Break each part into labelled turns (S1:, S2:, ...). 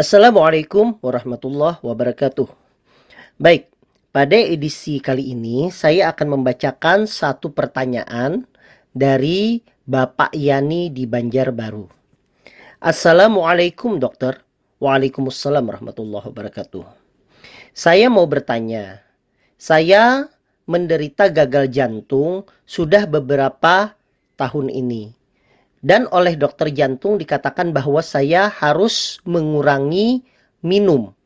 S1: Assalamualaikum warahmatullahi wabarakatuh. Baik, pada edisi kali ini saya akan membacakan satu pertanyaan dari Bapak Yani di Banjarbaru. Assalamualaikum dokter. Waalaikumsalam warahmatullahi wabarakatuh. Saya mau bertanya. Saya menderita gagal jantung sudah beberapa tahun ini. Dan oleh dokter jantung dikatakan bahwa saya harus mengurangi minum.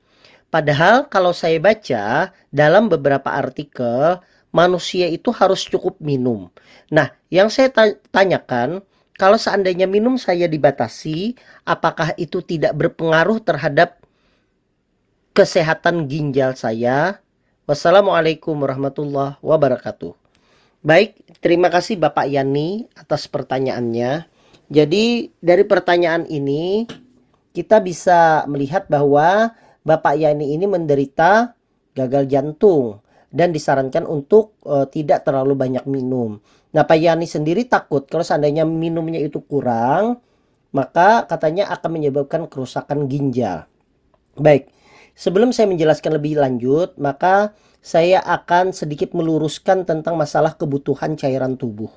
S1: Padahal kalau saya baca dalam beberapa artikel, manusia itu harus cukup minum. Nah, yang saya tanyakan, kalau seandainya minum saya dibatasi, apakah itu tidak berpengaruh terhadap kesehatan ginjal saya? Wassalamualaikum warahmatullahi wabarakatuh. Baik, terima kasih Bapak Yani atas pertanyaannya. Jadi dari pertanyaan ini kita bisa melihat bahwa Bapak Yani ini menderita gagal jantung dan disarankan untuk uh, tidak terlalu banyak minum. Nah, Pak Yani sendiri takut kalau seandainya minumnya itu kurang, maka katanya akan menyebabkan kerusakan ginjal. Baik, sebelum saya menjelaskan lebih lanjut, maka saya akan sedikit meluruskan tentang masalah kebutuhan cairan tubuh.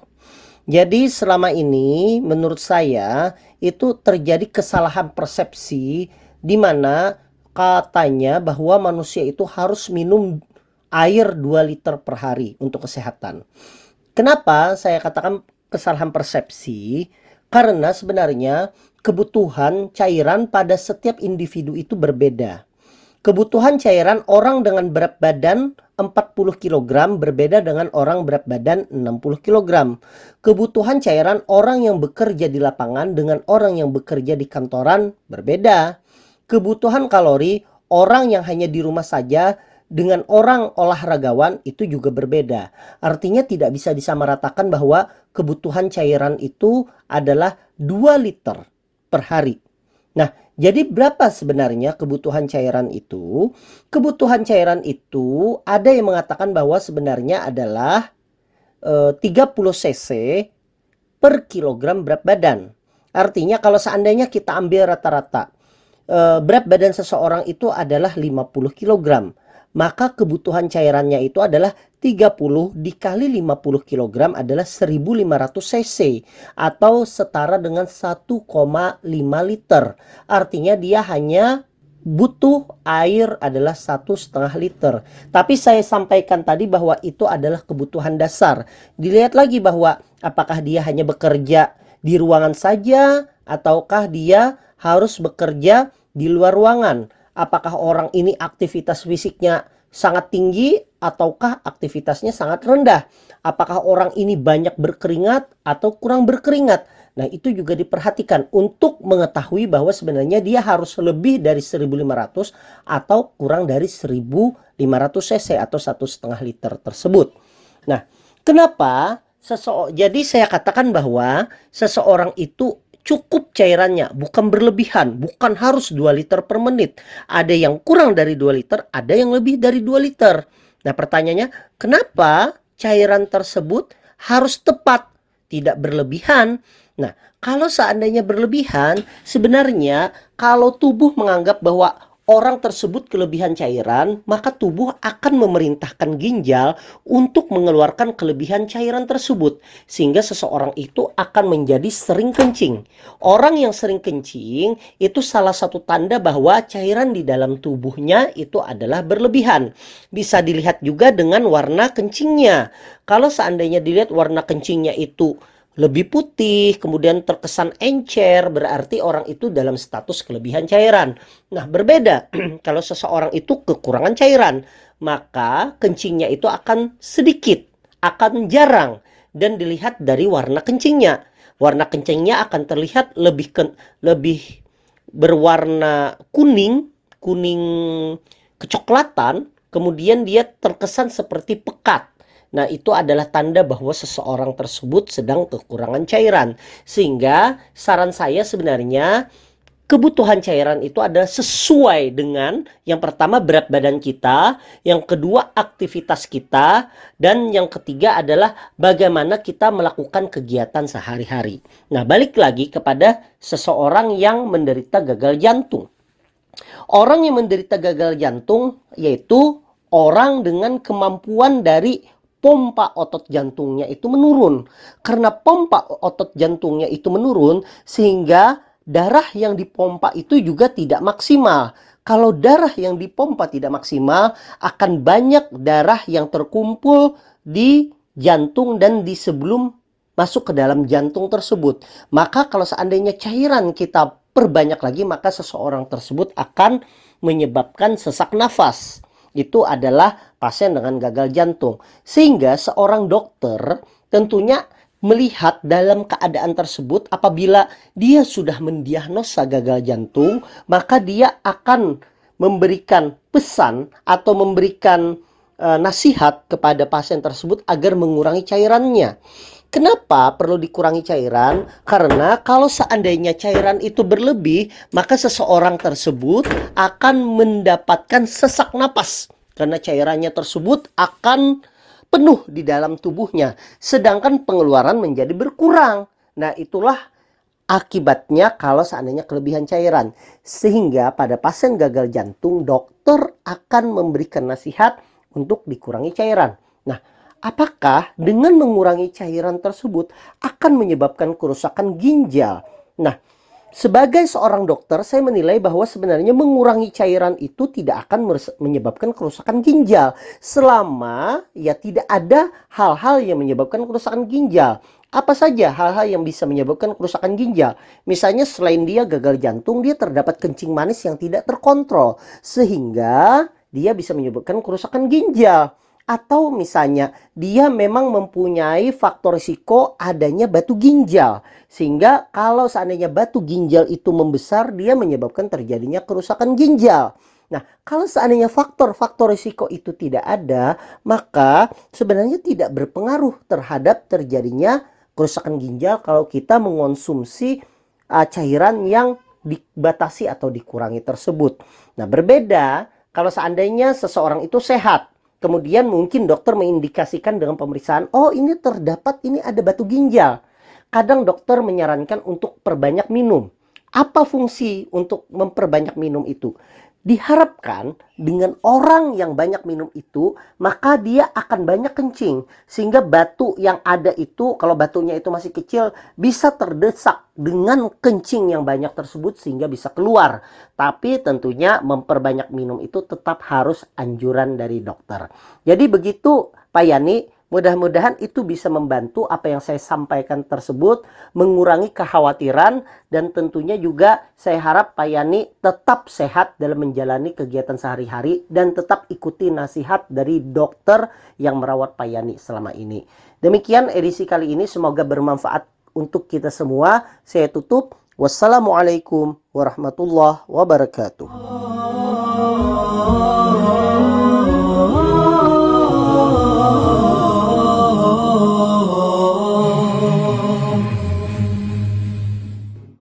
S1: Jadi selama ini menurut saya itu terjadi kesalahan persepsi di mana katanya bahwa manusia itu harus minum air 2 liter per hari untuk kesehatan. Kenapa saya katakan kesalahan persepsi? Karena sebenarnya kebutuhan cairan pada setiap individu itu berbeda. Kebutuhan cairan orang dengan berat badan 40 kg berbeda dengan orang berat badan 60 kg. Kebutuhan cairan orang yang bekerja di lapangan dengan orang yang bekerja di kantoran berbeda. Kebutuhan kalori orang yang hanya di rumah saja dengan orang olahragawan itu juga berbeda. Artinya tidak bisa disamaratakan bahwa kebutuhan cairan itu adalah 2 liter per hari. Nah, jadi berapa sebenarnya kebutuhan cairan itu? Kebutuhan cairan itu ada yang mengatakan bahwa sebenarnya adalah e, 30 cc per kilogram berat badan. Artinya kalau seandainya kita ambil rata-rata e, berat badan seseorang itu adalah 50 kilogram maka kebutuhan cairannya itu adalah 30 dikali 50 kg adalah 1500 cc atau setara dengan 1,5 liter. Artinya dia hanya butuh air adalah satu setengah liter. Tapi saya sampaikan tadi bahwa itu adalah kebutuhan dasar. Dilihat lagi bahwa apakah dia hanya bekerja di ruangan saja ataukah dia harus bekerja di luar ruangan apakah orang ini aktivitas fisiknya sangat tinggi ataukah aktivitasnya sangat rendah. Apakah orang ini banyak berkeringat atau kurang berkeringat. Nah, itu juga diperhatikan untuk mengetahui bahwa sebenarnya dia harus lebih dari 1500 atau kurang dari 1500 cc atau satu setengah liter tersebut. Nah, kenapa jadi saya katakan bahwa seseorang itu cukup cairannya, bukan berlebihan, bukan harus 2 liter per menit. Ada yang kurang dari 2 liter, ada yang lebih dari 2 liter. Nah, pertanyaannya, kenapa cairan tersebut harus tepat, tidak berlebihan? Nah, kalau seandainya berlebihan, sebenarnya kalau tubuh menganggap bahwa orang tersebut kelebihan cairan, maka tubuh akan memerintahkan ginjal untuk mengeluarkan kelebihan cairan tersebut. Sehingga seseorang itu akan menjadi sering kencing. Orang yang sering kencing itu salah satu tanda bahwa cairan di dalam tubuhnya itu adalah berlebihan. Bisa dilihat juga dengan warna kencingnya. Kalau seandainya dilihat warna kencingnya itu lebih putih, kemudian terkesan encer, berarti orang itu dalam status kelebihan cairan. Nah, berbeda kalau seseorang itu kekurangan cairan, maka kencingnya itu akan sedikit, akan jarang dan dilihat dari warna kencingnya. Warna kencingnya akan terlihat lebih ke, lebih berwarna kuning, kuning kecoklatan, kemudian dia terkesan seperti pekat Nah, itu adalah tanda bahwa seseorang tersebut sedang kekurangan cairan. Sehingga saran saya sebenarnya kebutuhan cairan itu adalah sesuai dengan yang pertama berat badan kita, yang kedua aktivitas kita, dan yang ketiga adalah bagaimana kita melakukan kegiatan sehari-hari. Nah, balik lagi kepada seseorang yang menderita gagal jantung. Orang yang menderita gagal jantung yaitu orang dengan kemampuan dari pompa otot jantungnya itu menurun. Karena pompa otot jantungnya itu menurun sehingga darah yang dipompa itu juga tidak maksimal. Kalau darah yang dipompa tidak maksimal, akan banyak darah yang terkumpul di jantung dan di sebelum masuk ke dalam jantung tersebut. Maka kalau seandainya cairan kita perbanyak lagi, maka seseorang tersebut akan menyebabkan sesak nafas itu adalah pasien dengan gagal jantung. Sehingga seorang dokter tentunya melihat dalam keadaan tersebut apabila dia sudah mendiagnosa gagal jantung, maka dia akan memberikan pesan atau memberikan e, nasihat kepada pasien tersebut agar mengurangi cairannya. Kenapa perlu dikurangi cairan? Karena kalau seandainya cairan itu berlebih, maka seseorang tersebut akan mendapatkan sesak napas karena cairannya tersebut akan penuh di dalam tubuhnya, sedangkan pengeluaran menjadi berkurang. Nah, itulah akibatnya kalau seandainya kelebihan cairan. Sehingga pada pasien gagal jantung, dokter akan memberikan nasihat untuk dikurangi cairan. Nah, apakah dengan mengurangi cairan tersebut akan menyebabkan kerusakan ginjal? Nah, sebagai seorang dokter, saya menilai bahwa sebenarnya mengurangi cairan itu tidak akan menyebabkan kerusakan ginjal selama ya tidak ada hal-hal yang menyebabkan kerusakan ginjal. Apa saja hal-hal yang bisa menyebabkan kerusakan ginjal? Misalnya selain dia gagal jantung, dia terdapat kencing manis yang tidak terkontrol sehingga dia bisa menyebabkan kerusakan ginjal atau misalnya dia memang mempunyai faktor risiko adanya batu ginjal sehingga kalau seandainya batu ginjal itu membesar dia menyebabkan terjadinya kerusakan ginjal. Nah, kalau seandainya faktor-faktor risiko itu tidak ada, maka sebenarnya tidak berpengaruh terhadap terjadinya kerusakan ginjal kalau kita mengonsumsi uh, cairan yang dibatasi atau dikurangi tersebut. Nah, berbeda kalau seandainya seseorang itu sehat, Kemudian mungkin dokter mengindikasikan dengan pemeriksaan, oh ini terdapat ini ada batu ginjal. Kadang dokter menyarankan untuk perbanyak minum. Apa fungsi untuk memperbanyak minum itu? Diharapkan dengan orang yang banyak minum itu maka dia akan banyak kencing. Sehingga batu yang ada itu kalau batunya itu masih kecil bisa terdesak dengan kencing yang banyak tersebut sehingga bisa keluar. Tapi tentunya memperbanyak minum itu tetap harus anjuran dari dokter. Jadi begitu Pak Yani Mudah-mudahan itu bisa membantu apa yang saya sampaikan tersebut, mengurangi kekhawatiran, dan tentunya juga saya harap Pak Yani tetap sehat dalam menjalani kegiatan sehari-hari dan tetap ikuti nasihat dari dokter yang merawat Pak Yani selama ini. Demikian edisi kali ini, semoga bermanfaat untuk kita semua. Saya tutup. Wassalamualaikum warahmatullahi wabarakatuh.